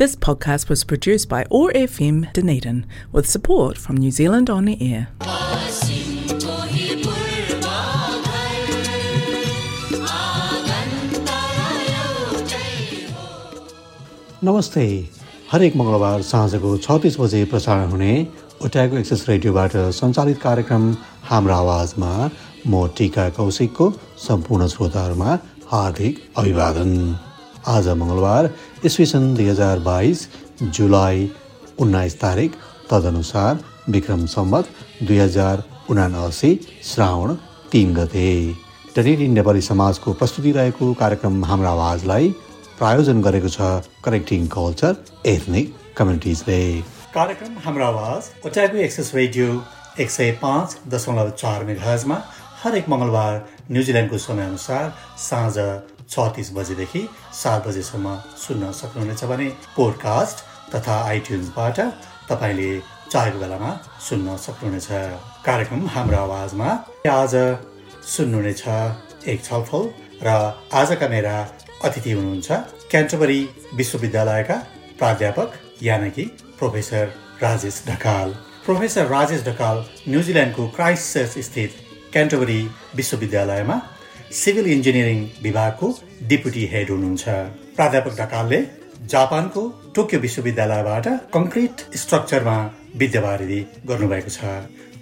This podcast was produced by OAR FM Dunedin with support from New Zealand On the Air. नमस्ते हरेक मङ्गलबार साँझको छत्तिस बजे प्रसारण हुने ओट्याको एक्सेस रेडियोबाट सञ्चालित कार्यक्रम हाम्रो आवाजमा म टिका कौशिकको सम्पूर्ण श्रोताहरूमा हार्दिक अभिवादन आज मङ्गलबार इस्वी सन् दुई हजार बाइस जुलाई उन्नाइस तारिक तदनुसार विक्रम सम्मत दुई हजार उनासी श्रावण तिन गते। टेलिटिन नेपाली समाजको प्रस्तुति रहेको कार्यक्रम हाम्रो आवाजलाई प्रायोजन गरेको छ कनेक्टिङ कल्चर एथनिक कम्युनिटिजले कार्यक्रम हाम्रो आवाज ओटागु एक्सेस रेडियो एक सय पाँच दशमलव चार मेघाजमा हरेक मङ्गलबार न्युजिल्यान्डको समयअनुसार साँझ छ तिस बजेदेखि सात बजेसम्म सुन्न सक्नुहुनेछ भने पोडकास्ट तथा आइट्युन्सबाट तपाईँले चाहेको बेलामा सुन्न सक्नुहुनेछ। कार्यक्रम हाम्रो आवाजमा आज सुन्नुहुनेछ एक छलफल र आजका मेरा अतिथि हुनुहुन्छ क्यान्टबरी विश्वविद्यालयका प्राध्यापक यानि प्रोफेसर राजेश ढकाल। प्रोफेसर राजेश ढकाल न्युजिल्यान्डको क्राइस्ट चर्च स्थित क्यान्टबरी विश्वविद्यालयमा सिभिल इन्जिनियरिङ विभागको डिप्युटी हेड हुनुहुन्छ। प्राध्यापक ढकालले जापानको टोकियो विश्वविद्यालयबाट कङ्क्रिट स्ट्रक्चरमा विद्यावारिधि गर्नुभएको छ।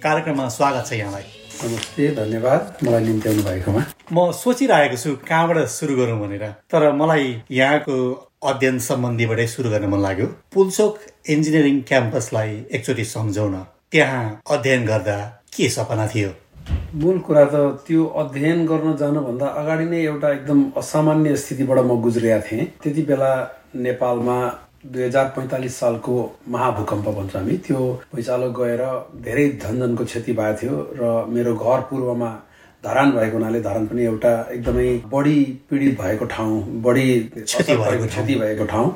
कार्यक्रममा स्वागत छ यहाँलाई। नमस्ते धन्यवाद। मलाई निम्त्याउनु भएकोमा म सोचिरहेको छु कहाँबाट सुरु गरौँ भनेर। तर मलाई यहाँको अध्ययन सम्बन्धीबाटै सुरु गर्न मन लाग्यो। पुलचोक इन्जिनियरिङ क्याम्पसलाई एकचोटि सम्झाउन। त्यहाँ अध्ययन गर्दा के सपना थियो? मूल कुरा त त्यो अध्ययन गर्न जानुभन्दा अगाडि नै एउटा एकदम असामान्य स्थितिबाट म गुज्रिएको थिएँ। त्यति बेला नेपालमा दुई हजार पैँतालिस सालको महाभूकम्प भन्छ हामी त्यो भुइँचालो गएर धेरै धनजनको क्षति भएको थियो र मेरो घर पूर्वमा धरान भएको हुनाले धरान पनि एउटा एकदमै बढी पीडित भएको ठाउँ बढी क्षति भएको ठाउँ।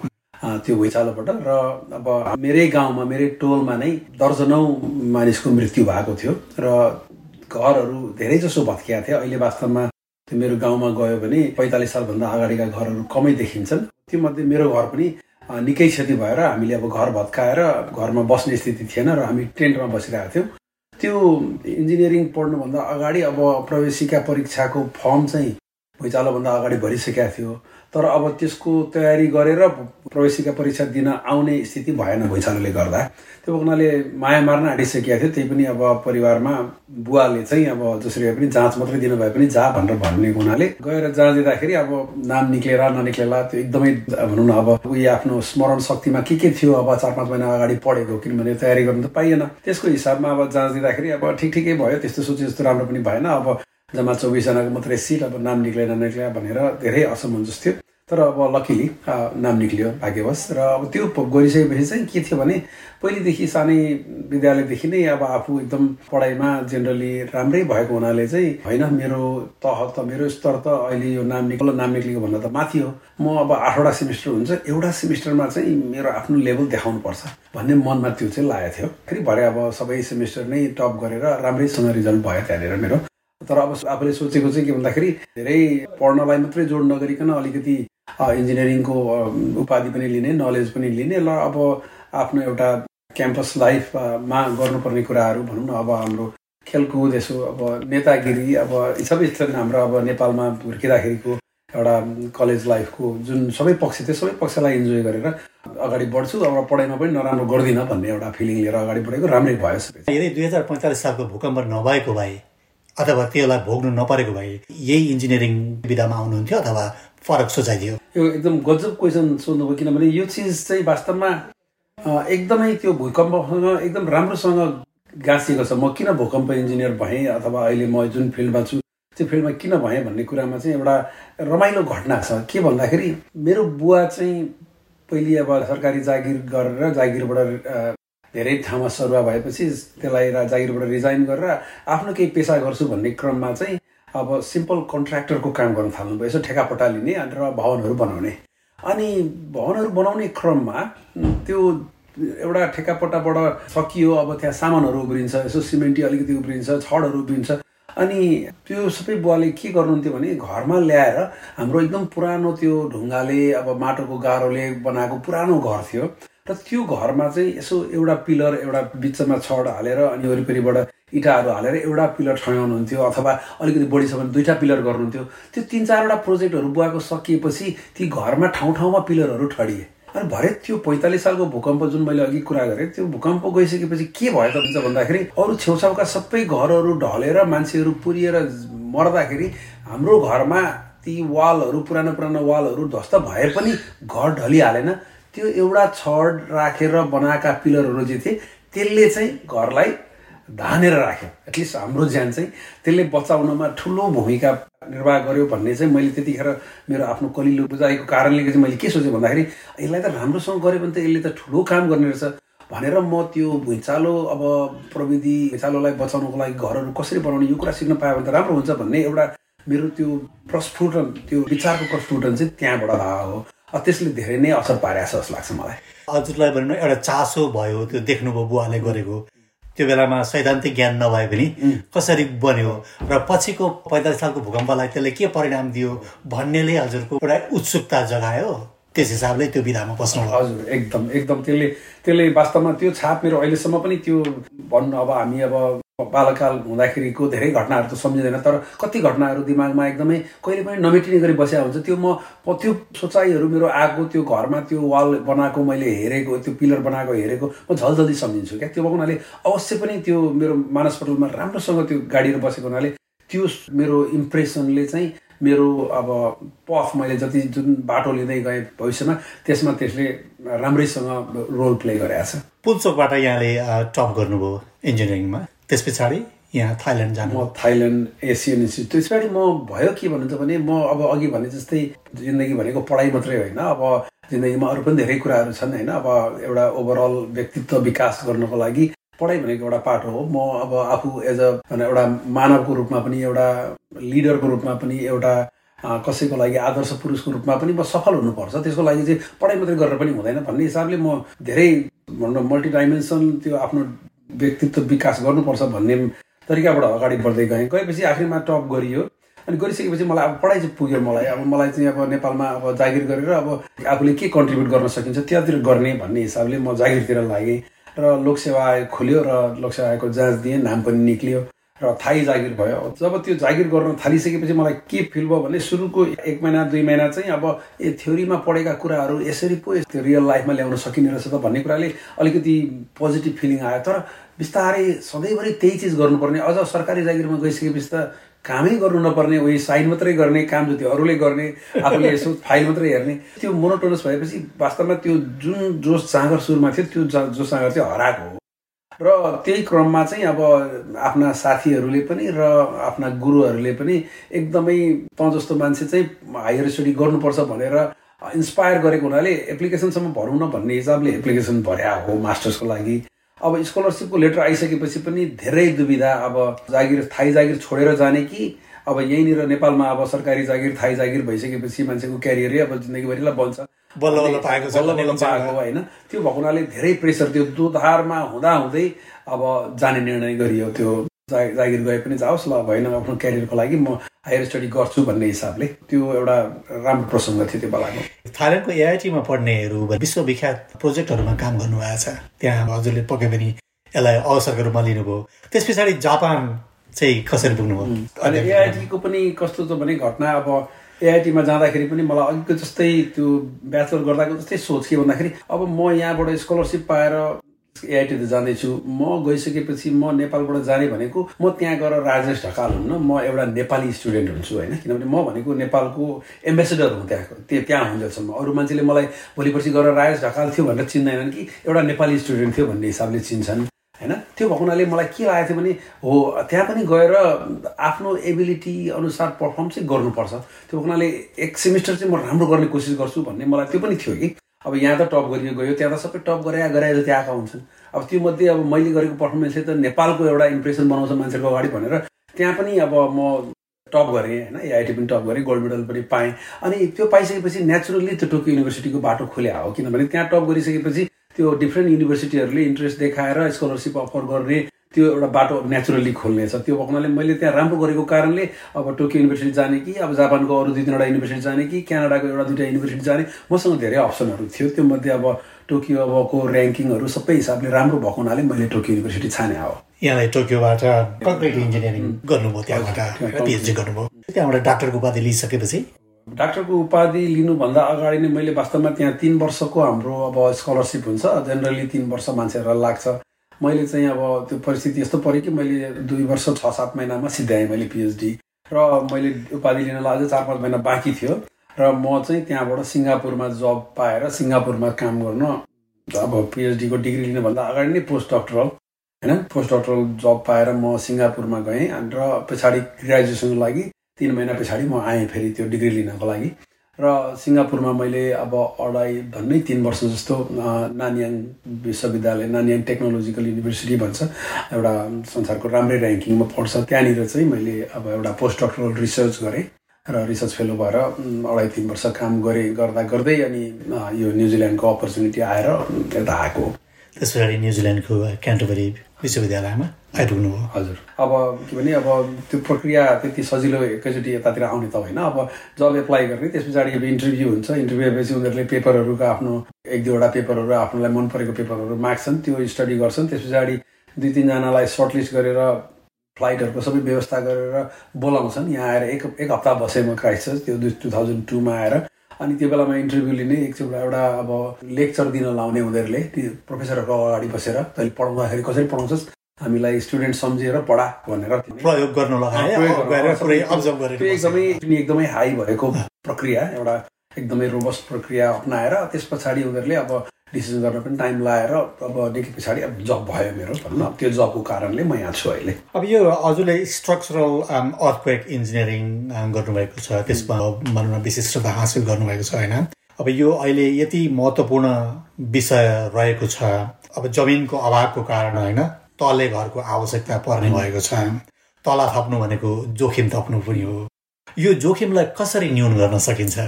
त्यो भुइँचालोबाट र अब मेरै गाउँमा मेरै टोलमा नै दर्जनौ मानिसको मृत्यु भएको थियो र घरहरू धेरै जसो भत्किया थियो। अहिले वास्तवमा त्यो मेरो गाउँमा गयो भने पैँतालिस सालभन्दा अगाडिका घरहरू कमै देखिन्छन्। त्यो मध्ये मेरो घर पनि निकै क्षति भएर हामीले अब घर भत्काएर घरमा बस्ने स्थिति थिएन र हामी टेन्टमा बसिरहेको थियौँ। त्यो इन्जिनियरिङ पढ्नुभन्दा अगाडि अब प्रवेशिका परीक्षाको फर्म चाहिँ भुइँचालोभन्दा अगाडि भरिसकेका थियो। तर अब त्यसको तयारी गरेर प्रवेशिका परीक्षा दिन आउने स्थिति भएन भुइँचालोले गर्दा। त्यो हुनाले माया मार्न आँटिसकेका थियो त्यही पनि अब परिवारमा बुवाले चाहिँ अब जसरी पनि जाँच मात्रै दिनुभए पनि जा भनेर भन्ने हुनाले गएर जाँच दिँदाखेरि अब नाम निक्लेर ननिक्लेला त्यो एकदमै भनौँ न अब उयो आफ्नो स्मरण शक्तिमा के के थियो अब चार पाँच महिना अगाडि पढेको किनभने तयारी गर्नु त पाइएन। त्यसको हिसाबमा अब जाँच दिँदाखेरि अब ठिक ठिकै भयो त्यस्तो सोचे जस्तो राम्रो पनि भएन। अब जम्मा चौबिसजनाको मात्रै सिट अब नाम निक्लेन निक्लिया भनेर धेरै असमञ्जस थियो। तर अब लकिली नाम निक्लियो भाग्यवश। र अब त्यो गरिसकेपछि चाहिँ के थियो भने पहिलेदेखि सानै विद्यालयदेखि नै अब आफू एकदम पढाइमा जेनरली राम्रै भएको हुनाले चाहिँ होइन मेरो तह त मेरो स्तर त अहिले यो नाम निक्लो नाम निक्लेको भन्दा त माथि हो। म अब आठवटा सेमिस्टर हुन्छ एउटा सेमिस्टरमा चाहिँ मेरो आफ्नो लेभल देखाउनु पर्छ भन्ने मनमा त्यो चाहिँ लागेको थियो। फेरि भरे अब सबै सेमिस्टर नै टप गरेर राम्रैसँग रिजल्ट भयो त्यहाँनिर मेरो। तर अब आफूले सोचेको चाहिँ के भन्दाखेरि धेरै पढ्नलाई मात्रै जोड नगरिकन अलिकति इन्जिनियरिङको उपाधि पनि लिने नलेज पनि लिने ल अब आफ्नो एउटा क्याम्पस लाइफमा गर्नुपर्ने कुराहरू भनौँ न अब हाम्रो खेलकुद यसो अब नेतागिरी अब सबै हाम्रो अब नेपालमा हुर्किँदाखेरिको एउटा कलेज लाइफको जुन सबै पक्ष थियो सबै पक्षलाई इन्जोय गरेर अगाडि बढ्छु अब पढाइमा पनि नराम्रो गर्दिनँ भन्ने एउटा फिलिङ लिएर अगाडि बढेको राम्रै भयो यदि दुई हजार पैँतालिस सालको भूकम्प नभएको भए अथवा त्यसलाई भोग्नु नपरेको भए यही इन्जिनियरिङ विधामा आउनुहुन्थ्यो अथवा फरक सोचाइदियो? यो एकदम गजब क्वेसन सोध्नुभयो किनभने यो चिज चाहिँ वास्तवमा एकदमै त्यो भूकम्पसँग एकदम राम्रोसँग गाँसिएको छ। म किन भूकम्प इन्जिनियर भएँ अथवा अहिले म जुन फिल्डमा छु त्यो फिल्डमा किन भएँ भन्ने कुरामा चाहिँ एउटा रमाइलो घटना छ। के भन्दाखेरि मेरो बुवा चाहिँ पहिले अब सरकारी जागिर गरेर जागिरबाट धेरै ठाउँमा सरुवा भएपछि त्यसलाई जागिरबाट रिजाइन गरेर आफ्नो केही पेसा गर्छु भन्ने क्रममा चाहिँ अब सिम्पल कन्ट्र्याक्टरको काम गर्न थाल्नुभयो। यसो ठेकापट्टा लिने र भवनहरू बनाउने। अनि भवनहरू बनाउने क्रममा त्यो एउटा ठेकापट्टाबाट सकियो अब त्यहाँ सामानहरू उब्रिन्छ यसो सिमेन्टी अलिकति उब्रिन्छ छडहरू उब्रिन्छ अनि त्यो सबै बुवाले के गर्नुहुन्थ्यो भने घरमा ल्याएर हाम्रो एकदम पुरानो त्यो ढुङ्गाले अब माटोको गाह्रोले बनाएको पुरानो घर थियो। र त्यो घरमा चाहिँ यसो एउटा पिलर एउटा बिचमा छड हालेर अनि वरिपरिबाट इँटाहरू हालेर एउटा पिलर ठड्याउनुहुन्थ्यो अथवा अलिकति बढी छ भने दुईवटा पिलर गर्नुहुन्थ्यो। त्यो तिन चारवटा प्रोजेक्टहरू बुवाको सकिएपछि ती घरमा ठाउँ ठाउँमा पिलरहरू ठडिए। अनि भरे त्यो पैँतालिस सालको भूकम्प जुन मैले अघि कुरा गरेँ त्यो भूकम्प गइसकेपछि के भयो त हुन्छ भन्दाखेरि अरू छेउछाउका सबै घरहरू ढलेर मान्छेहरू पुरिएर मर्दाखेरि हाम्रो घरमा ती वालहरू पुरानो पुरानो वालहरू ध्वस्त भए पनि घर ढलिहालेन। त्यो एउटा छड राखेर बनाएका पिलरहरू जे थिए त्यसले चाहिँ घरलाई धानेर राख्यो। एटलिस्ट हाम्रो ज्यान चाहिँ त्यसले बचाउनमा ठुलो भूमिका निर्वाह गर्यो भन्ने चाहिँ मैले त्यतिखेर मेरो आफ्नो कलिलो बुझाइको कारणले चाहिँ मैले के सोचेँ भन्दाखेरि यसलाई त राम्रोसँग गऱ्यो भने त यसले त ठुलो काम गर्ने रहेछ भनेर म त्यो भुइँचालो अब प्रविधि भुइँचालोलाई बचाउनको लागि घरहरू कसरी बनाउने यो कुरा सिक्न पायो भने त राम्रो हुन्छ भन्ने एउटा मेरो त्यो प्रस्फुटन त्यो विचारको प्रस्फुटन चाहिँ त्यहाँबाट हो त्यसले धेरै नै असर पारेको छ जस्तो लाग्छ मलाई। हजुरलाई भनौँ एउटा चासो भयो त्यो देख्नुभयो बुवाले गरेको। त्यो बेलामा सैद्धान्तिक ज्ञान नभए पनि कसरी बन्यो र पछिको पैँतालिस सालको भूकम्पलाई त्यसले के परिणाम दियो भन्नेले हजुरको एउटा उत्सुकता जगायो। त्यस हिसाबले त्यो विधामा बस्नु हजुर एकदम एकदम त्यसले त्यसले वास्तवमा त्यो छाप मेरो अहिलेसम्म पनि त्यो भन्नु अब हामी अब बालकाल हुँदाखेरिको धेरै घटनाहरू त सम्झिँदैन तर कति घटनाहरू दिमागमा एकदमै कहिले पनि नमेटिने गरी बसेको हुन्छ। त्यो म त्यो सोचाइहरू मेरो आएको त्यो घरमा त्यो वाल बनाएको मैले हेरेको त्यो पिलर बनाएको हेरेको म झलझल्दी सम्झिन्छु क्या। त्यो भएको हुनाले अवश्य पनि त्यो मेरो मानसपटलमा राम्रोसँग त्यो गाडीहरू बसेको हुनाले त्यो मेरो इम्प्रेसनले चाहिँ मेरो अब पफ मैले जति जुन बाटो लिँदै गएँ भविष्यमा त्यसमा त्यसले राम्रैसँग रोल प्ले गरेको छ। पुल्चोकबाट यहाँले टप गर्नुभयो इन्जिनियरिङमा। त्यस पछाडि यहाँ थाइल्यान्ड जानु। म थाइल्यान्ड एसियन इन्स्टिट्युट त्यस पछाडि म भयो के भन्नुहुन्छ भने म अब अघि भने जस्तै जिन्दगी भनेको पढाइ मात्रै होइन अब जिन्दगीमा अरू पनि धेरै कुराहरू छन् होइन अब एउटा ओभरअल व्यक्तित्व विकास गर्नको लागि पढाइ भनेको एउटा पाटो हो। म अब आफू एज अ एउटा मानवको रूपमा पनि एउटा लिडरको रूपमा पनि एउटा कसैको लागि आदर्श पुरुषको रूपमा पनि म सफल हुनुपर्छ। त्यसको लागि चाहिँ पढाइ मात्रै गरेर पनि हुँदैन भन्ने हिसाबले म धेरै भनौँ मल्टिडाइमेन्सन त्यो आफ्नो व्यक्तित्व विकास गर्नुपर्छ भन्ने तरिकाबाट अगाडि बढ्दै गएँ। गएपछि आखिरमा टप गरियो। अनि गरिसकेपछि मलाई अब पढाइ चाहिँ पुग्यो मलाई। अब मलाई चाहिँ अब नेपालमा अब जागिर गरेर अब आफूले के कन्ट्रिब्युट गर्न सकिन्छ त्यहाँतिर गर्ने भन्ने हिसाबले म जागिरतिर लागेँ। र लोकसेवा आयोग खोल्यो र लोकसेवा आयोगको जाँच दिएँ नाम पनि निक्लियो। र थाहै जागिर भयो। जब त्यो जागिर गर्न थालिसकेपछि मलाई के फिल भयो भने सुरुको एक महिना दुई महिना चाहिँ अब ए थ्योरीमा पढेका कुराहरू यसरी पो त्यो रियल लाइफमा ल्याउन सकिने रहेछ त भन्ने कुराले अलिकति पोजिटिभ फिलिङ आयो। तर बिस्तारै सधैँभरि त्यही चिज गर्नुपर्ने। अझ सरकारी जागिरमा गइसकेपछि त कामै गर्नु नपर्ने उयो साइन मात्रै गर्ने काम जति अरूले गर्ने आफूले यसो फाइल मात्रै हेर्ने। त्यो मोनोटोनस भएपछि वास्तवमा त्यो जुन जोस जाँगर सुरुमा थियो त्यो जोस जाँगर चाहिँ हराएको हो। र त्यही क्रममा चाहिँ अब आफ्ना साथीहरूले पनि र आफ्ना गुरुहरूले पनि एकदमै त जस्तो मान्छे चाहिँ हायर स्टडी गर्नुपर्छ भनेर इन्सपायर गरेको हुनाले एप्लिकेसनसम्म भरौँ न भन्ने हिसाबले एप्लिकेसन भर्या हो मास्टर्सको लागि। अब स्कलरसिपको लेटर आइसकेपछि पनि धेरै दुविधा अब जागिर थाई जागिर छोडेर जाने कि अब यहीँनिर नेपालमा अब सरकारी जागिर थाई जागिर भइसकेपछि मान्छेको क्यारियरै अब जिन्दगीभरिलाई बन्छ। बल्ल बल्ल पाएको बल्ल बल्ल पाएको होइन। त्यो भएको हुनाले धेरै प्रेसर त्यो दुधारमा हुँदा हुँदै अब जाने निर्णय गरियो। त्यो जागिर गए पनि जाओस्। ल भएन आफ्नो क्यारियरको लागि म हायर स्टडी गर्छु भन्ने हिसाबले त्यो एउटा राम्रो प्रसङ्ग थियो त्यो बेलाको। थाइल्यान्डको एआइटीमा पढ्नेहरू विश्वविख्यात प्रोजेक्टहरूमा काम गर्नुभएको छ। त्यहाँ हजुरले पक्कै पनि यसलाई अवसरको रूपमा लिनुभयो। त्यस पछाडि जापान चाहिँ कसरी पुग्नुभयो? अनि एआइटीको पनि कस्तो छ भने घटना अब एआइटीमा जाँदाखेरि पनि मलाई अघिको जस्तै त्यो ब्याचलर गर्दाको जस्तै सोच के भन्दाखेरि अब म यहाँबाट स्कलरसिप पाएर एआइटी त जाँदैछु। म गइसकेपछि म नेपालबाट जाने भनेको म त्यहाँ गएर राजेश ढकाल हुन्न। म एउटा नेपाली स्टुडेन्ट हुन्छु होइन। किनभने म भनेको नेपालको एम्बेसेडर हुँ त्यहाँको त्यो त्यहाँ हुन्जेलसम्म अरू मान्छेले मलाई भोलि पर्सि गएर राजेश ढकाल थियो भनेर चिन्दैनन् कि एउटा नेपाली स्टुडेन्ट थियो भन्ने हिसाबले चिन्छन्। होइन? त्यो भएको हुनाले मलाई के लागेको थियो भने हो त्यहाँ पनि गएर आफ्नो एबिलिटी अनुसार पर्फर्म चाहिँ गर्नुपर्छ। त्यो हुनाले एक सेमिस्टर चाहिँ म राम्रो गर्ने कोसिस गर्छु भन्ने मलाई त्यो पनि थियो कि। अब यहाँ त टप गरियो गयो त्यहाँ त सबै टप गरे गराए जति आएका हुन्छन्। अब त्यो मध्ये अब मैले गरेको पर्फर्मेन्सले त नेपालको एउटा इम्प्रेसन बनाउँछ मान्छेको अगाडि भनेर त्यहाँ पनि अब म टप गरेँ होइन? एआइटी पनि टप गरेँ गोल्ड मेडल पनि पाएँ। अनि त्यो पाइसकेपछि नेचुरली त्यो टोकियो युनिभर्सिटीको बाटो खोल्या हो। किनभने त्यहाँ टप गरिसकेपछि त्यो डिफ्रेन्ट युनिभर्सिटीहरूले इन्ट्रेस्ट देखाएर स्कलरसिप अफर गर्ने त्यो एउटा बाटो नेचुरली खोल्नेछ। त्यो भएको मैले त्यहाँ राम्रो गरेको कारणले अब टोकियो युनिभर्सिटी जाने कि अब जापानको अरू दुई तिनवटा युनिभर्सिटी जाने कि क्यानाडाको एउटा दुइटा युनिभर्सिटी जाने मसँग धेरै अप्सनहरू थियो। त्यो मध्ये अब टोकियो अबको ऱ्याङ्किङहरू सबै हिसाबले राम्रो भएको हुनाले मैले टोकियो युनिभर्सिटी छाने हो। यहाँलाई टोकियोबाट कङ्क्रिट इन्जिनियरिङ गर्नुभयो त्यहाँबाट पिएचडी गर्नुभयो। त्यहाँबाट डाक्टरको उपाधि लिइसकेपछि डाक्टरको उपाधि लिनुभन्दा अगाडि नै मैले वास्तवमा त्यहाँ तिन वर्षको हाम्रो अब स्कलरसिप हुन्छ। जेनरली तिन वर्ष मान्छेहरूलाई लाग्छ। मैले चाहिँ अब त्यो परिस्थिति यस्तो पऱ्यो कि मैले दुई वर्ष छ सात महिनामा सिद्ध्याएँ मैले पिएचडी र मैले उपाधि लिनलाई अझै चार पाँच महिना बाँकी थियो। र म चाहिँ त्यहाँबाट सिङ्गापुरमा जब पाएर सिङ्गापुरमा काम गर्न अब पिएचडीको डिग्री लिनुभन्दा अगाडि नै पोस्ट डक्टरल होइन? पोस्ट डक्टरल जब पाएर म सिङ्गापुरमा गएँ। र पछाडि ग्रेजुएसनको लागि तिन महिना पछाडि म आएँ फेरि त्यो डिग्री लिनको लागि। र सिङ्गापुरमा मैले अब अढाई भन्नै तिन वर्ष जस्तो नानियाङ विश्वविद्यालय नानियाङ टेक्नोलोजिकल युनिभर्सिटी भन्छ एउटा संसारको राम्रै ऱ्याङ्किङमा पढ्छ। त्यहाँनिर चाहिँ मैले अब एउटा पोस्ट डक्टरल रिसर्च गरेँ र रिसर्च फेलो भएर अढाई तिन वर्ष काम गरेँ गर्दा गर्दै अनि यो न्युजिल्यान्डको अपर्च्युनिटी आएर यता आएको त्यस पछाडि न्युजिल्यान्डको क्यान्टोबरी विश्वविद्यालयमा? आइपुग्नु हो हजुर। अब के भने अब त्यो प्रक्रिया त्यति सजिलो एकैचोटि यतातिर आउने त होइन। अब जब एप्लाई गर्ने त्यस पछाडि अब इन्टरभ्यू हुन्छ। इन्टरभ्यू भएपछि उनीहरूले पेपरहरूको आफ्नो एक दुईवटा पेपरहरू आफ्नोलाई मन परेको पेपरहरू माग्छन्। त्यो स्टडी गर्छन्। त्यस पछाडि दुई तिनजनालाई सर्टलिस्ट गरेर फ्लाइटहरूको सबै व्यवस्था गरेर बोलाउँछन्। यहाँ आएर एक एक हप्ता बसेँ म त्यो दुई टु थाउजन्ड टूमा आएर अनि त्यो बेलामा इन्टरभ्यू लिने एकचोटि एउटा अब लेक्चर दिन लाउने उनीहरूले प्रोफेसरहरूको अगाडि बसेर तैँले पढाउँदाखेरि कसरी पढाउँछस् हामीलाई स्टुडेन्ट सम्झेर पढा भनेर प्रयोग गर्नु एकदमै एकदमै हाई भएको प्रक्रिया एउटा एकदमै रोबस्ट प्रक्रिया अप्नाएर त्यस पछाडि उनीहरूले अब डिसिजन गर्न पनि टाइम लगाएर अब देखि पछाडि अब जब भयो मेरो भनौँ त्यो जबको कारणले म यहाँ छु अहिले। अब यो हजुरले स्ट्रक्चरल अर्थक्वेक इन्जिनियरिङ गर्नुभएको छ। त्यसमा भनौँ न विशिष्टता हासिल गर्नुभएको छ होइन? अब यो अहिले यति महत्त्वपूर्ण विषय रहेको छ। अब जमिनको अभावको कारण होइन? तले घरको आवश्यकता पर्ने भएको छ। तला थप्नु भनेको जोखिम थप्नु पनि हो। यो जोखिमलाई कसरी न्यून गर्न सकिन्छ?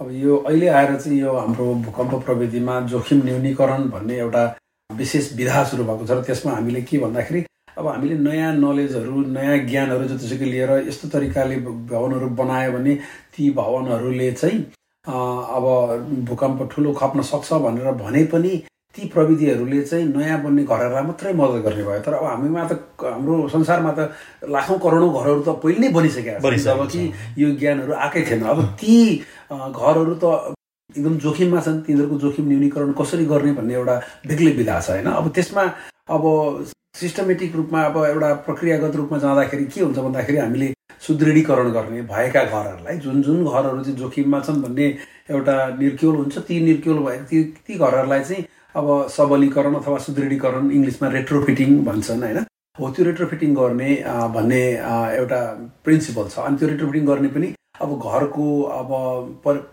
अब यो अहिले आएर चाहिँ यो हाम्रो भूकम्प प्रविधिमा जोखिम न्यूनीकरण भन्ने एउटा विशेष विधा सुरु भएको छ र त्यसमा हामीले के भन्दाखेरि अब हामीले नयाँ नलेजहरू नयाँ ज्ञानहरू जतिसुकै लिएर यस्तो तरिकाले भवनहरू बनायो भने ती भवनहरूले चाहिँ अब भूकम्प ठुलो खप्न सक्छ भनेर भने पनि ती प्रविधिहरूले चाहिँ नयाँ बन्ने घरहरूलाई मात्रै मद्दत गर्ने भयो। तर अब हामीमा त हाम्रो संसारमा त लाखौँ करोडौँ घरहरू त पहिले नै बनिसकेका छन्। जब कि यो ज्ञानहरू आएकै थिएन। अब ती घरहरू त एकदम जोखिममा छन्। तिनीहरूको जोखिम न्यूनीकरण कसरी गर्ने भन्ने एउटा बेग्लै विधा छ होइन? अब त्यसमा अब सिस्टमेटिक रूपमा अब एउटा प्रक्रियागत रूपमा जाँदाखेरि के हुन्छ भन्दाखेरि हामीले सुदृढीकरण गर्ने भएका घरहरूलाई जुन जुन घरहरू चाहिँ जोखिममा छन् भन्ने एउटा निर्क्योल हुन्छ ती निर्क्योल भएको ती ती घरहरूलाई चाहिँ अब सबलीकरण अथवा सुदृढीकरण इङ्ग्लिसमा रेट्रोफिटिङ भन्छन् होइन? हो त्यो रेट्रोफिटिङ गर्ने भन्ने एउटा प्रिन्सिपल छ। अनि त्यो रेट्रोफिटिङ गर्ने पनि अब घरको अब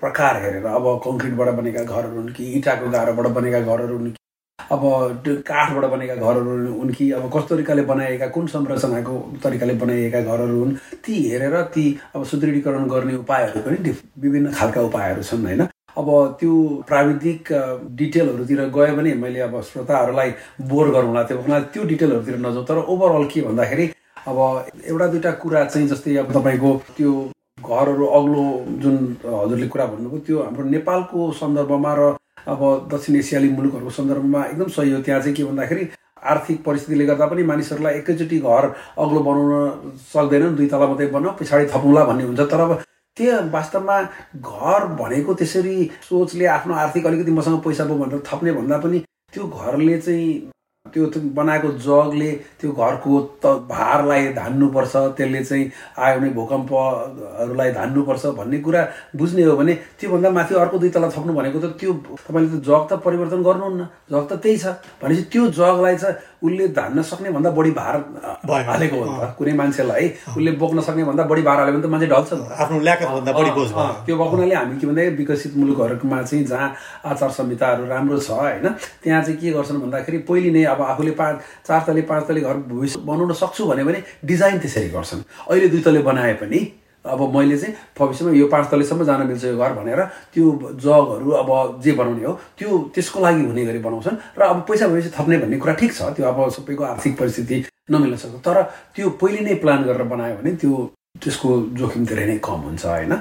प्रकार हेरेर अब कङ्क्रिटबाट बनेका घरहरू हुन् कि इँटाको गाह्रोबाट बनेका घरहरू हुन् कि अब काठबाट बनेका घरहरू हुन् कि अब कस्तो तरिकाले बनाइएका कुन संरचनाको तरिकाले बनाइएका घरहरू हुन् ती हेरेर ती अब सुदृढीकरण गर्ने उपायहरू पनि विभिन्न खालका उपायहरू छन् होइन? अब त्यो प्राविधिक डिटेलहरूतिर गयो भने मैले अब श्रोताहरूलाई बोर गरौँला त्यो हुनाले त्यो डिटेलहरूतिर नजाउँ। तर ओभरअल के भन्दाखेरि अब एउटा दुइटा कुरा चाहिँ जस्तै अब तपाईँको त्यो घरहरू अग्लो जुन हजुरले कुरा भन्नुभयो त्यो हाम्रो नेपालको सन्दर्भमा र अब दक्षिण एसियाली मुलुकहरूको सन्दर्भमा एकदम सही हो। त्यहाँ चाहिँ के भन्दाखेरि आर्थिक परिस्थितिले गर्दा पनि मानिसहरूलाई एकैचोटि घर अग्लो बनाउन सक्दैनन् दुई तला मात्रै बनाऊ पछाडि थपौँला भन्ने हुन्छ। तर अब त्यो वास्तवमा घर भनेको त्यसरी सोचले आफ्नो आर्थिक अलिकति मसँग पैसा पो भनेर थप्ने भन्दा पनि त्यो घरले चाहिँ त्यो बनाएको जगले त्यो घरको त भारलाई धान्नुपर्छ त्यसले चाहिँ आयो भने भूकम्पहरूलाई धान्नुपर्छ भन्ने कुरा बुझ्ने हो भने त्योभन्दा माथि अर्को दुई तला थप्नु भनेको त त्यो तपाईँले त जग त परिवर्तन गर्नुहुन्न जग त त्यही छ। भनेपछि त्यो जगलाई चाहिँ उसले धान्न सक्ने भन्दा बढी भार हालेको हो नि त। कुनै मान्छेलाई उसले बोक्न सक्ने भन्दा बढी भार हाल्यो भने त मान्छे ढल्छ नि त। आफ्नो त्यो भएको हुनाले हामी के भन्दा विकसित मुलुकहरूमा चाहिँ जहाँ आचार संहिताहरू राम्रो छ होइन त्यहाँ चाहिँ के गर्छन् भन्दाखेरि पहिले नै अब आफूले पाँच चार तले पाँच तले घर भविष्य बनाउन सक्छु भन्यो भने डिजाइन त्यसरी गर्छन्। अहिले दुई तले बनाए पनि अब मैले चाहिँ भविष्यमा यो पाँच तलेसम्म जान मिल्छ यो घर भनेर त्यो जगहरू अब जे बनाउने हो त्यो त्यसको लागि हुने गरी बनाउँछन्। र अब पैसा भएपछि थप्ने भन्ने कुरा ठिक छ त्यो अब सबैको आर्थिक परिस्थिति नमिल्न सक्छ। तर त्यो पहिले नै प्लान गरेर बनायो भने त्यो त्यसको जोखिम धेरै नै कम हुन्छ होइन?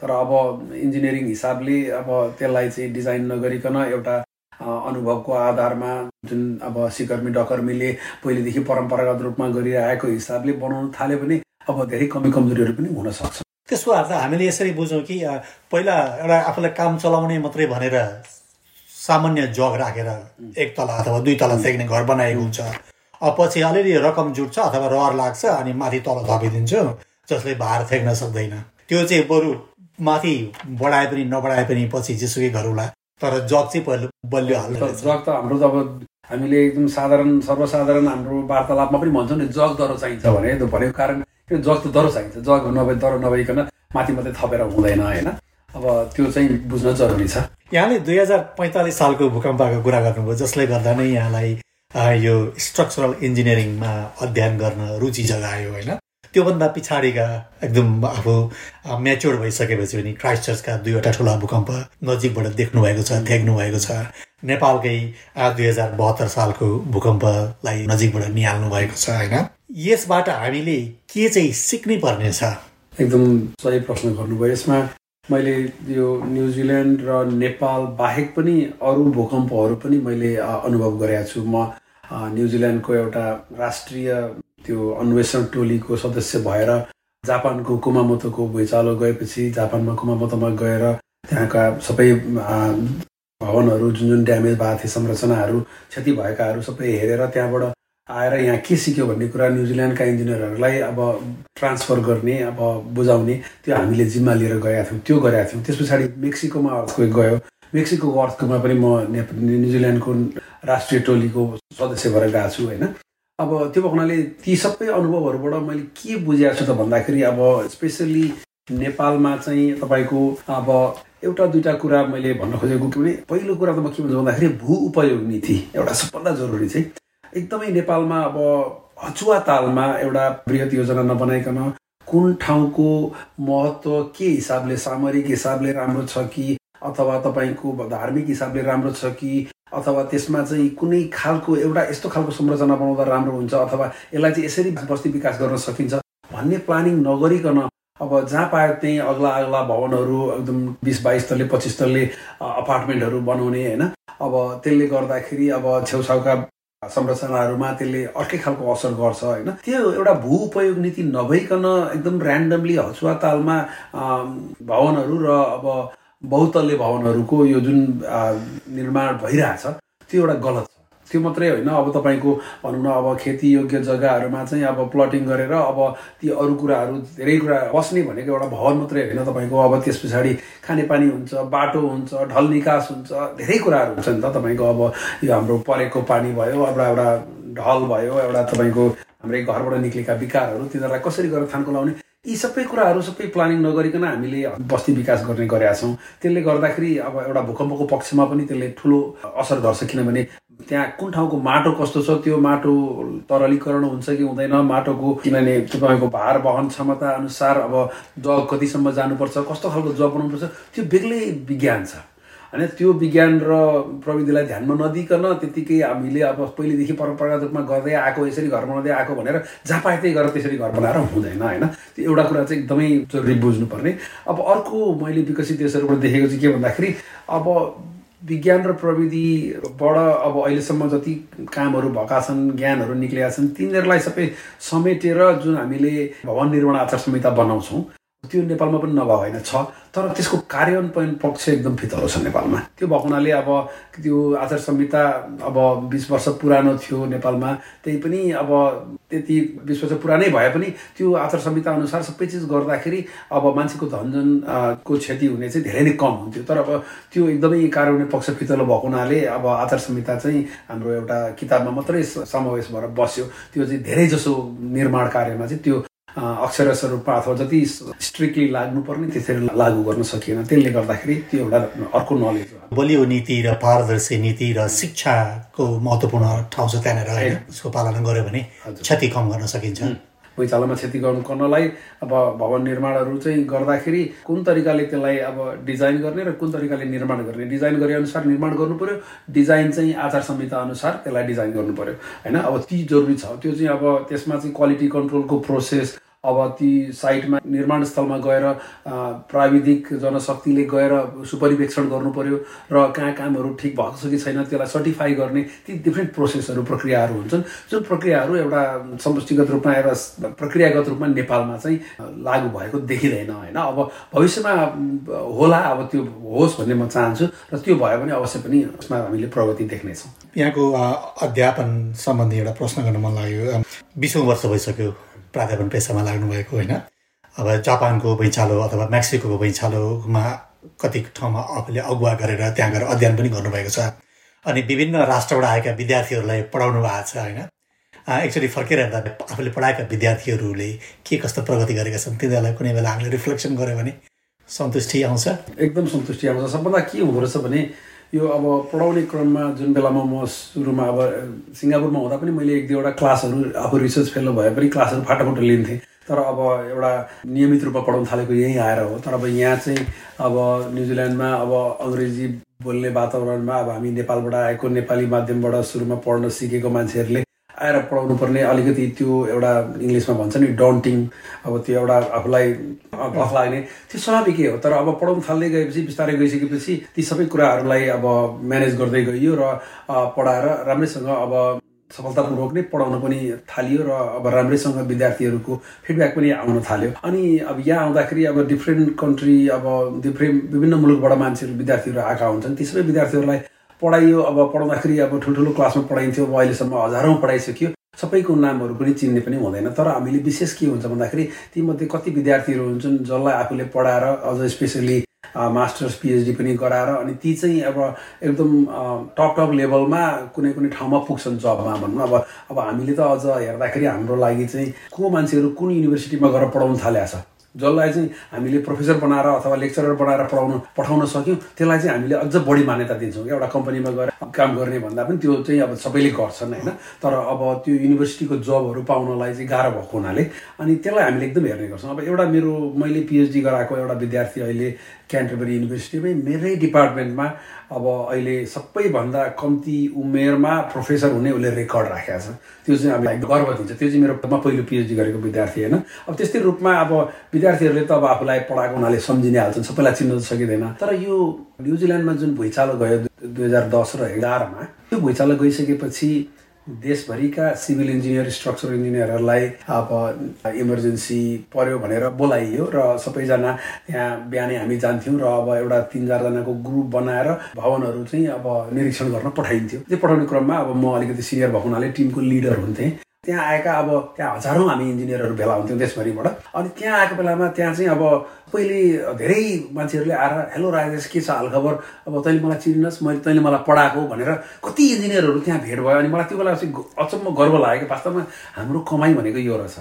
तर अब इन्जिनियरिङ हिसाबले अब त्यसलाई चाहिँ डिजाइन नगरिकन एउटा अनुभवको आधारमा जुन अब सिकर्मी डकर्मीले पहिलेदेखि परम्परागत रूपमा गरिआएको हिसाबले बनाउन थाल्यो भने अब धेरै कमी कमजोरीहरू पनि हुन सक्छ। त्यसो भए त हामीले यसरी बुझौँ कि पहिला एउटा आफूलाई काम चलाउने मात्रै भनेर सामान्य जग राखेर एक तला अथवा दुई तला देख्ने घर बनाएको हुन्छ। अब पछि अलिअलि रकम जुट्छ अथवा रहर लाग्छ अनि माथि तल थपिदिन्छ जसले भार फ्याँक्न सक्दैन। त्यो चाहिँ बरु माथि बढाए पनि नबढाए पनि पछि जेसुकै गरौँला। तर जग चाहिँ पहिलो बलियो हाल्छ जग त हाम्रो त अब हामीले एकदम साधारण सर्वसाधारण हाम्रो वार्तालापमा पनि भन्छौँ नि जग दरो चाहिन्छ भने भनेको कारण त्यो जग त दरो चाहिन्छ जग नभए दरो नभइकन माथि मात्रै थपेर हुँदैन होइन? अब त्यो चाहिँ बुझ्न जरुरी छ। यहाँले दुई हजार पैँतालिस सालको भूकम्पको कुरा गर्नुभयो जसले गर्दा नै यहाँलाई यो स्ट्रक्चरल इन्जिनियरिङमा अध्ययन गर्न रुचि जगायो होइन? त्योभन्दा पछाडिका एकदम आफू म्याच्योर भइसकेपछि पनि क्राइस्ट चर्चका दुईवटा ठुला भूकम्प नजिकबाट देख्नु भएको छ भएको छ। नेपालकै दुई हजार बहत्तर सालको भूकम्पलाई नजिकबाट निहाल्नु भएको छ होइन? यसबाट हामीले के चाहिँ सिक्नै पर्ने छ? एकदम सही प्रश्न गर्नुभयो यसमा। मैले यो न्युजिल्यान्ड र नेपाल बाहेक पनि अरू भूकम्पहरू पनि मैले अनुभव गरेका छु। म न्युजिल्यान्डको एउटा राष्ट्रिय त्यो अन्वेषण टोलीको सदस्य भएर जापानको कुमामोतोको भुइँचालो गएपछि जापानमा कुमामोतोमा गएर त्यहाँका सबै भवनहरू जुन जुन ड्यामेज भएको थिए संरचनाहरू क्षति भएकाहरू सबै हेरेर त्यहाँबाट आएर यहाँ के सिक्यो भन्ने कुरा न्युजिल्यान्डका इन्जिनियरहरूलाई अब ट्रान्सफर गर्ने अब बुझाउने त्यो हामीले जिम्मा लिएर गएका थियौँ त्यो गरेका थियौँ। त्यस पछाडि मेक्सिकोमा अर्थको गयो। मेक्सिको अर्थकोमा पनि म न्युजिल्यान्डको राष्ट्रिय टोलीको सदस्य भएर गएको छु होइन। अब त्यो हुनाले ती सबै अनुभवहरूबाट मैले के बुझेको छु त भन्दाखेरि अब स्पेसल्ली नेपालमा चाहिँ तपाईँको अब एउटा दुइटा कुरा मैले भन्न खोजेको के भने पहिलो कुरा त म के भन्छु भन्दाखेरि भू उपयोग नीति एउटा सबभन्दा जरुरी चाहिँ। एकदमै नेपालमा अब हचुवा तालमा एउटा वृहत योजना नबनाइकन कुन ठाउँको महत्त्व के हिसाबले सामरिक हिसाबले राम्रो छ कि अथवा तपाईँको धार्मिक हिसाबले राम्रो छ कि अथवा त्यसमा चाहिँ कुनै खालको एउटा यस्तो खालको संरचना बनाउँदा राम्रो हुन्छ अथवा यसलाई चाहिँ यसरी बस्ती विकास गर्न सकिन्छ भन्ने प्लानिङ नगरिकन अब जहाँ पायो त्यहीँ अग्ला अग्ला भवनहरू एकदम बिस बाइस तल्ले पच्चिस तल्ले अपार्टमेन्टहरू बनाउने होइन? अब त्यसले गर्दाखेरि अब छेउछाउका संरचनाहरूमा त्यसले अर्कै खालको असर गर्छ होइन? त्यो एउटा भू उपयोग नीति नभइकन एकदम ऱ्यान्डमली हचुवा तालमा भवनहरू र अब बहुतल्य भवनहरूको यो जुन निर्माण भइरहेछ त्यो एउटा गलत छ। त्यो मात्रै होइन। अब तपाईँको भनौँ न अब खेतीयोग्य जग्गाहरूमा चाहिँ अब प्लटिङ गरेर अब ती अरू कुराहरू धेरै कुरा बस्ने भनेको एउटा भवन मात्रै होइन तपाईँको। अब त्यस पछाडि खानेपानी हुन्छ बाटो हुन्छ ढल निकास हुन्छ धेरै कुराहरू हुन्छ नि त तपाईँको। अब यो हाम्रो परेको पानी भयो एउटा एउटा ढल भयो एउटा तपाईँको हाम्रै घरबाट निक्लेका विकारहरू तिनीहरूलाई कसरी गरेर थानको लाउने? यी सबै कुराहरू सबै प्लानिङ नगरिकन हामीले बस्ती विकास गर्ने गरेका छौँ। त्यसले गर्दाखेरि अब एउटा भूकम्पको पक्षमा पनि त्यसले ठुलो असर गर्छ किनभने त्यहाँ कुन ठाउँको माटो कस्तो छ त्यो माटो तरलीकरण हुन्छ कि हुँदैन? माटोको किनभने तपाईँको भार वहन क्षमता अनुसार अब जग कतिसम्म जानुपर्छ कस्तो खालको जग बनाउनुपर्छ त्यो बेग्लै विज्ञान छ। होइन त्यो विज्ञान र प्रविधिलाई ध्यानमा नदिकन त्यतिकै हामीले अब पहिलेदेखि परम्परागत रूपमा गर्दै आएको यसरी घर बनाउँदै आएको भनेर जहाँ पाए त्यही गरेर त्यसरी घर बनाएर हुँदैन होइन? त्यो एउटा कुरा चाहिँ एकदमै जरुरी बुझ्नुपर्ने। अब अर्को मैले विकसित देशहरूबाट देखेको चाहिँ के भन्दाखेरि अब विज्ञान र प्रविधिबाट अब अहिलेसम्म जति कामहरू भएका छन् ज्ञानहरू निक्लेका छन् तिनीहरूलाई सबै समेटेर जुन हामीले भवन निर्माण आचार संहिता बनाउँछौँ त्यो नेपालमा पनि नभए होइन छ। तर त्यसको कार्यान्वयन पक्ष एकदम फितलो छ नेपालमा। त्यो भएको हुनाले अब त्यो आचार संहिता अब बिस वर्ष पुरानो थियो नेपालमा त्यही पनि अब त्यति बिस वर्ष पुरानै भए पनि त्यो आचार संहिता अनुसार सबै चिज गर्दाखेरि अब मान्छेको धनजन को क्षति हुने चाहिँ धेरै नै कम हुन्थ्यो। तर अब त्यो एकदमै कार्यान्वयन पक्ष फितलो भएको हुनाले अब आचार संहिता चाहिँ हाम्रो एउटा किताबमा मात्रै समावेश भएर बस्यो। त्यो चाहिँ धेरै जसो निर्माण कार्यमा चाहिँ त्यो अक्षरस रूपमा अथवा जति स्ट्रिक्टली लाग्नुपर्ने त्यसरी लागू गर्न सकिएन। त्यसले गर्दाखेरि त्यो एउटा अर्को नलेज हो। बलियो नीति र पारदर्शी नीति र शिक्षाको महत्त्वपूर्ण ठाउँ छ त्यहाँनिर होइन? उसको पालना गऱ्यो भने क्षति कम गर्न सकिन्छ। भुइँचालोमा क्षति गर्नु गर्नलाई अब भवन निर्माणहरू चाहिँ गर्दाखेरि कुन तरिकाले त्यसलाई अब डिजाइन गर्ने र कुन तरिकाले निर्माण गर्ने? डिजाइन गरे अनुसार निर्माण गर्नु पऱ्यो डिजाइन चाहिँ आचार संहिता अनुसार त्यसलाई डिजाइन गर्नु पऱ्यो होइन? अब ती जरुरी छ। त्यो चाहिँ अब त्यसमा चाहिँ क्वालिटी कन्ट्रोलको प्रोसेस अब ती साइटमा निर्माण स्थलमा गएर प्राविधिक जनशक्तिले गएर सुपरिवेक्षण गर्नु पर्यो र कहाँ कामहरू ठिक भएको छ कि छैन त्यसलाई सर्टिफाई गर्ने ती डिफ्रेन्ट प्रोसेसहरू प्रक्रियाहरू हुन्छन्। जुन प्रक्रियाहरू एउटा समष्टिगत रूपमा एउटा प्रक्रियागत रूपमा नेपालमा चाहिँ लागु भएको देखिँदैन होइन? अब भविष्यमा होला अब त्यो होस् भन्ने म चाहन्छु र त्यो भयो भने अवश्य पनि यसमा हामीले प्रगति देख्नेछौँ। यहाँको अध्यापन सम्बन्धी एउटा प्रश्न गर्न मन लाग्यो। बिसौँ वर्ष भइसक्यो। प्राध्यापन पेसामा लाग्नुभएको होइन। अब जापानको भैँचालो अथवा मेक्सिको भैँचालोमा कति ठाउँमा आफूले अगुवा गरेर त्यहाँ गएर अध्ययन पनि गर्नुभएको छ। अनि विभिन्न राष्ट्रबाट आएका विद्यार्थीहरूलाई पढाउनु भएको छ होइन। एक्चुली फर्केर हेर्दा आफूले पढाएका विद्यार्थीहरूले के कस्तो प्रगति गरेका छन् तिनीहरूलाई कुनै बेला हामीले रिफ्लेक्सन गऱ्यो भने सन्तुष्टि आउँछ। एकदम सन्तुष्टि आउँछ। सबभन्दा के हुँदो रहेछ भने यो अब पढाउने क्रममा जुन बेलामा म सुरुमा अब सिङ्गापुरमा हुँदा पनि मैले एक दुईवटा क्लासहरू अब रिसर्च फेलो भए पनि क्लासहरू फाटाफुट लिन्थेँ। तर अब एउटा नियमित रूपमा पढाउनु थालेको यहीँ आएर हो। तर अब यहाँ चाहिँ अब न्युजिल्यान्डमा अब अङ्ग्रेजी बोल्ने वातावरणमा अब हामी नेपालबाट आएको नेपाली माध्यमबाट सुरुमा पढ्न सिकेको मान्छेहरूले आएर पढाउनु पर्ने अलिकति त्यो एउटा इङ्ग्लिसमा भन्छ नि डन्टिङ अब त्यो एउटा आफूलाई गफ लाग्ने। त्यो स्वाभाविकै हो तर अब पढाउनु थाल्दै गएपछि बिस्तारै गइसकेपछि ती सबै कुराहरूलाई अब म्यानेज गर्दै गइयो र पढाएर राम्रैसँग अब सफलतापूर्वक नै पढाउन पनि थालियो र अब राम्रैसँग विद्यार्थीहरूको फिडब्याक पनि आउन थाल्यो। अनि अब यहाँ आउँदाखेरि अब डिफ्रेन्ट कन्ट्री अब डिफ्रेन्ट विभिन्न मुलुकबाट मान्छेहरू विद्यार्थीहरू आएका हुन्छन्। ती सबै विद्यार्थीहरूलाई पढाइयो अब पढाउँदाखेरि अब ठुल्ठुलो क्लासमा पढाइन्थ्यो अब अहिलेसम्म हजारौँ पढाइसक्यो। सबैको नामहरू पनि चिन्ने पनि हुँदैन। तर हामीले विशेष के हुन्छ भन्दाखेरि तीमध्ये कति विद्यार्थीहरू हुन्छन् जसलाई आफूले पढाएर अझ स्पेसली मास्टर्स पिएचडी पनि गराएर अनि ती चाहिँ अब एकदम टप टप लेभलमा कुनै कुनै ठाउँमा पुग्छन् जबमा भनौँ अब अब हामीले त अझ हेर्दाखेरि हाम्रो लागि चाहिँ को मान्छेहरू कुन युनिभर्सिटीमा गएर पढाउनु थालेको छ? जसलाई चाहिँ हामीले प्रोफेसर बनाएर अथवा लेक्चरर बनाएर पढाउन पठाउन सक्यौँ त्यसलाई चाहिँ हामीले अझ बढी मान्यता दिन्छौँ। एउटा कम्पनीमा गएर काम गर्ने भन्दा पनि त्यो चाहिँ अब सबैले गर्छन् होइन? तर अब त्यो युनिभर्सिटीको जबहरू पाउनलाई चाहिँ गाह्रो भएको हुनाले अनि त्यसलाई हामीले एकदम हेर्ने गर्छौँ। अब एउटा मेरो मैले पिएचडी गराएको एउटा विद्यार्थी अहिले क्यान्टरबरी युनिभर्सिटीमै मेरै डिपार्टमेन्टमा अब अहिले सबैभन्दा कम्ती उमेरमा प्रोफेसर हुने उसले रेकर्ड राखेको छ त्यो चाहिँ हामीलाई गर्व दिन्छ। त्यो चाहिँ मेरो पहिलो पिएचडी गरेको विद्यार्थी होइन। अब त्यस्तै रूपमा अब विद्यार्थीहरूले त अब आफूलाई पढाएको हुनाले सम्झिने हाल्छन् सबैलाई चिन्न त सकिँदैन। तर यो न्युजिल्यान्डमा जुन भुइँचालो गयो दुई हजार दस र एघारमा त्यो भुइँचालो गइसकेपछि देशभरिका सिभिल इन्जिनियर स्ट्रक्चर इन्जिनियरहरूलाई अब इमर्जेन्सी पर्यो भनेर बोलाइयो र सबैजना त्यहाँ बिहानै हामी जान्थ्यौँ र अब एउटा तिन चारजनाको ग्रुप बनाएर भवनहरू चाहिँ अब निरीक्षण गर्न पठाइन्थ्यो। त्यो पठाउने क्रममा अब म अलिकति सिनियर भएको हुनाले टिमको लिडर हुन्थेँ। त्यहाँ आएका अब त्यहाँ हजारौँ हामी इन्जिनियरहरू भेला हुन्थ्यौँ देशभरिबाट। अनि त्यहाँ आएको बेलामा त्यहाँ चाहिँ अब पहिले धेरै मान्छेहरूले आएर हेलो राजेश के छ हालखबर? अब तैँले मलाई चिनिनस् मैले तैँले मलाई पढाएको भनेर कति इन्जिनियरहरू त्यहाँ भेट भयो। अनि मलाई त्यो बेला चाहिँ अचम्म गर्व लाग्यो कि वास्तवमा हाम्रो कमाइ भनेको यो रहेछ।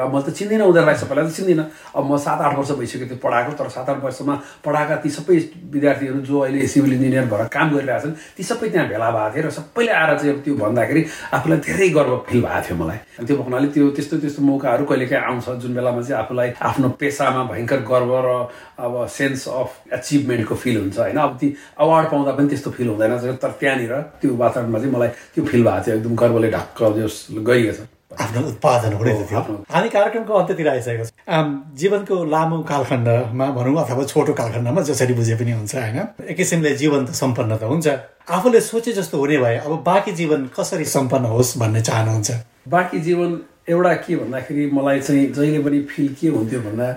अब म त चिन्दिनँ उनीहरूलाई सबैलाई त चिन्दिनँ। अब म सात आठ वर्ष भइसक्यो त्यो पढाएको तर सात आठ वर्षमा पढाएका ती सबै विद्यार्थीहरू जो अहिले सिभिल इन्जिनियर भएर काम गरिरहेछन् ती सबै त्यहाँ भेला भएको थिए र सबैले आएर चाहिँ त्यो भन्दाखेरि आफूलाई धेरै गर्व फिल भएको थियो मलाई। त्यो हुनाले त्यो त्यस्तो त्यस्तो मौकाहरू कहिलेकाहीँ आउँछ जुन बेलामा चाहिँ आफूलाई आफ्नो पेसामा भयङ्कर गर्व र अब सेन्स अफ एचिभमेन्टको फिल हुन्छ होइन? अब ती अवार्ड पाउँदा पनि त्यस्तो फिल हुँदैन तर त्यहाँनिर त्यो वातावरणमा चाहिँ मलाई त्यो फिल भएको थियो एकदम गर्वले ढक्क जस छ। आफ्नो उत्पादन हुँदै थियो। हामी कार्यक्रमको अन्त्यतिर आइसकेको छ। जीवनको लामो कालखण्डमा भनौँ अथवा छोटो कालखण्डमा जसरी बुझे पनि हुन्छ होइन? एक किसिमले जीवन त सम्पन्न त हुन्छ। आफूले सोचे जस्तो हुने भए अब बाँकी जीवन कसरी सम्पन्न होस् भन्ने चाहनुहुन्छ? बाँकी जीवन एउटा के भन्दाखेरि मलाई चाहिँ जहिले पनि फिल के हुन्थ्यो भन्दा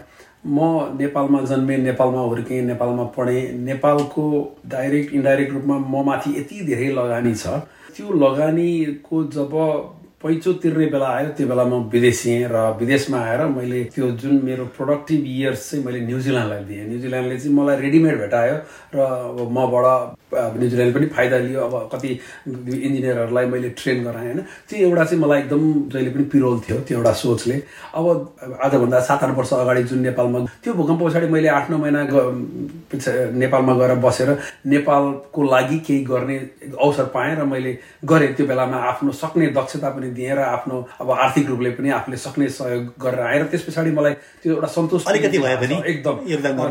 म नेपालमा जन्मेँ नेपालमा हुर्केँ नेपालमा पढेँ। नेपालको डाइरेक्ट इन्डाइरेक्ट रूपमा म माथि यति धेरै लगानी छ। त्यो लगानीको जब पैँचो तिर्ने बेला आयो त्यो बेला म विदेशी र विदेशमा आएर मैले त्यो जुन मेरो प्रोडक्टिभ इयर्स चाहिँ मैले न्युजिल्यान्डलाई दिएँ न्युजिल्यान्डले चाहिँ मलाई रेडिमेड भेटायो र अब मबाट न्युजिल्यान्डले पनि फाइदा लियो। अब कति इन्जिनियरहरूलाई मैले ट्रेन गराएँ होइन? त्यो एउटा चाहिँ मलाई एकदम जहिले पनि पिरोल थियो त्यो एउटा सोचले। अब आजभन्दा सात आठ वर्ष अगाडि जुन नेपालमा त्यो भूकम्प पछाडि मैले आठ नौ महिना नेपालमा गएर बसेर नेपालको लागि केही गर्ने अवसर पाएँ र मैले गरेँ। त्यो बेलामा आफ्नो सक्ने दक्षता पनि दिएँ र आफ्नो अब आर्थिक रूपले पनि आफूले सक्ने सहयोग गरेर आएर त्यस पछाडि मलाई त्यो एउटा सन्तोष अलिकति भए पनि एकदम।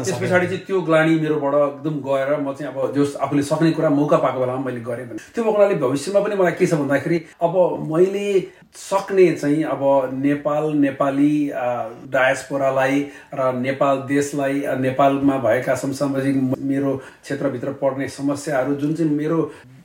त्यस पछाडि चाहिँ त्यो ग्लानी मेरोबाट एकदम गएर म चाहिँ अब जो आफूले सक्ने कुरा मौका पाएको बेलामा मैले गरेँ भने। त्यो हुनाले भविष्यमा पनि मलाई के छ भन्दाखेरि अब मैले सक्ने चाहिँ अब नेपाल नेपाली डायस्पोरालाई र नेपाल देशलाई नेपालमा भएका समसामाजिक मेरो क्षेत्रभित्र पर्ने समस्याहरू जुन चाहिँ मेरो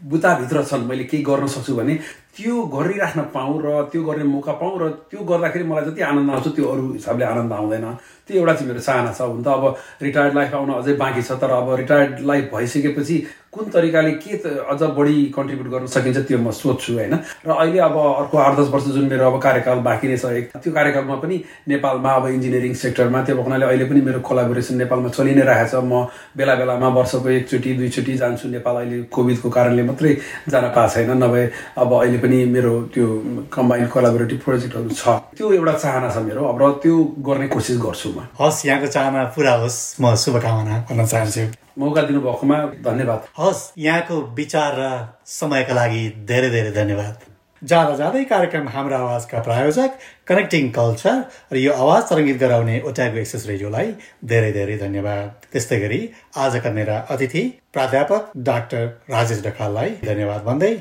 बुताभित्र छन् मैले केही गर्न सक्छु भने त्यो गरिराख्न पाऊँ र त्यो गर्ने मौका पाऊँ र त्यो गर्दाखेरि मलाई जति आनन्द आउँछ त्यो अरू हिसाबले आनन्द आउँदैन। त्यो एउटा चाहिँ मेरो चाहना छ। हुन त अब रिटायर्ड लाइफ आउन अझै बाँकी छ तर अब रिटायर्ड लाइफ भइसकेपछि कुन तरिकाले के अझ बढी कन्ट्रिब्युट गर्न सकिन्छ त्यो म सोध्छु होइन? र अहिले अब अर्को आठ दस वर्ष जुन मेरो अब कार्यकाल बाँकी नै छ त्यो कार्यकालमा पनि नेपालमा अब इन्जिनियरिङ सेक्टरमा त्यो हुनाले अहिले पनि मेरो कोलाबोरेसन नेपालमा चलि नै रहेछ म बेला बेलामा वर्षको एकचोटि दुईचोटि जान्छु नेपाल। अहिले कोभिडको कारणले मात्रै जान पाएको छैन। नभए अब अहिले पनि मेरो त्यो कम्बाइन्ड कोलाबोरेटिभ प्रोजेक्टहरू छ। त्यो एउटा चाहना छ मेरो। अब र त्यो गर्ने कोसिस गर्छु म। हस् यहाँको चाहना पुरा होस्। म शुभकामना गर्न चाहन्छु। मौका दिनुभएकोमा धन्यवाद। हस् यहाँको विचार र समयका लागि धेरै धेरै धन्यवाद। जाँदा जाँदै कार्यक्रम हाम्रो आवाजका प्रायोजक कनेक्टिङ कल्चर र यो आवाज तरङ्गित गराउने ओट्यागो एक्सेस रेडियोलाई धेरै धेरै धन्यवाद। त्यस्तै गरी आजका मेरा अतिथि प्राध्यापक डाक्टर राजेश ढकाललाई धन्यवाद भन्दै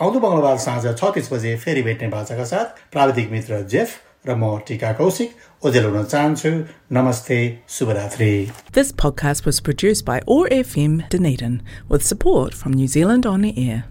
आउँदो मङ्गलबार साँझ छ तिस बजे फेरि भेट्ने बाचाका साथ प्राविधिक मित्र जेफ र म टिका कौशिक ओजेल हुन चाहन्छु नमस्ते शुभरात्रि This podcast was produced by ORFM Dunedin with support from New Zealand On the Air.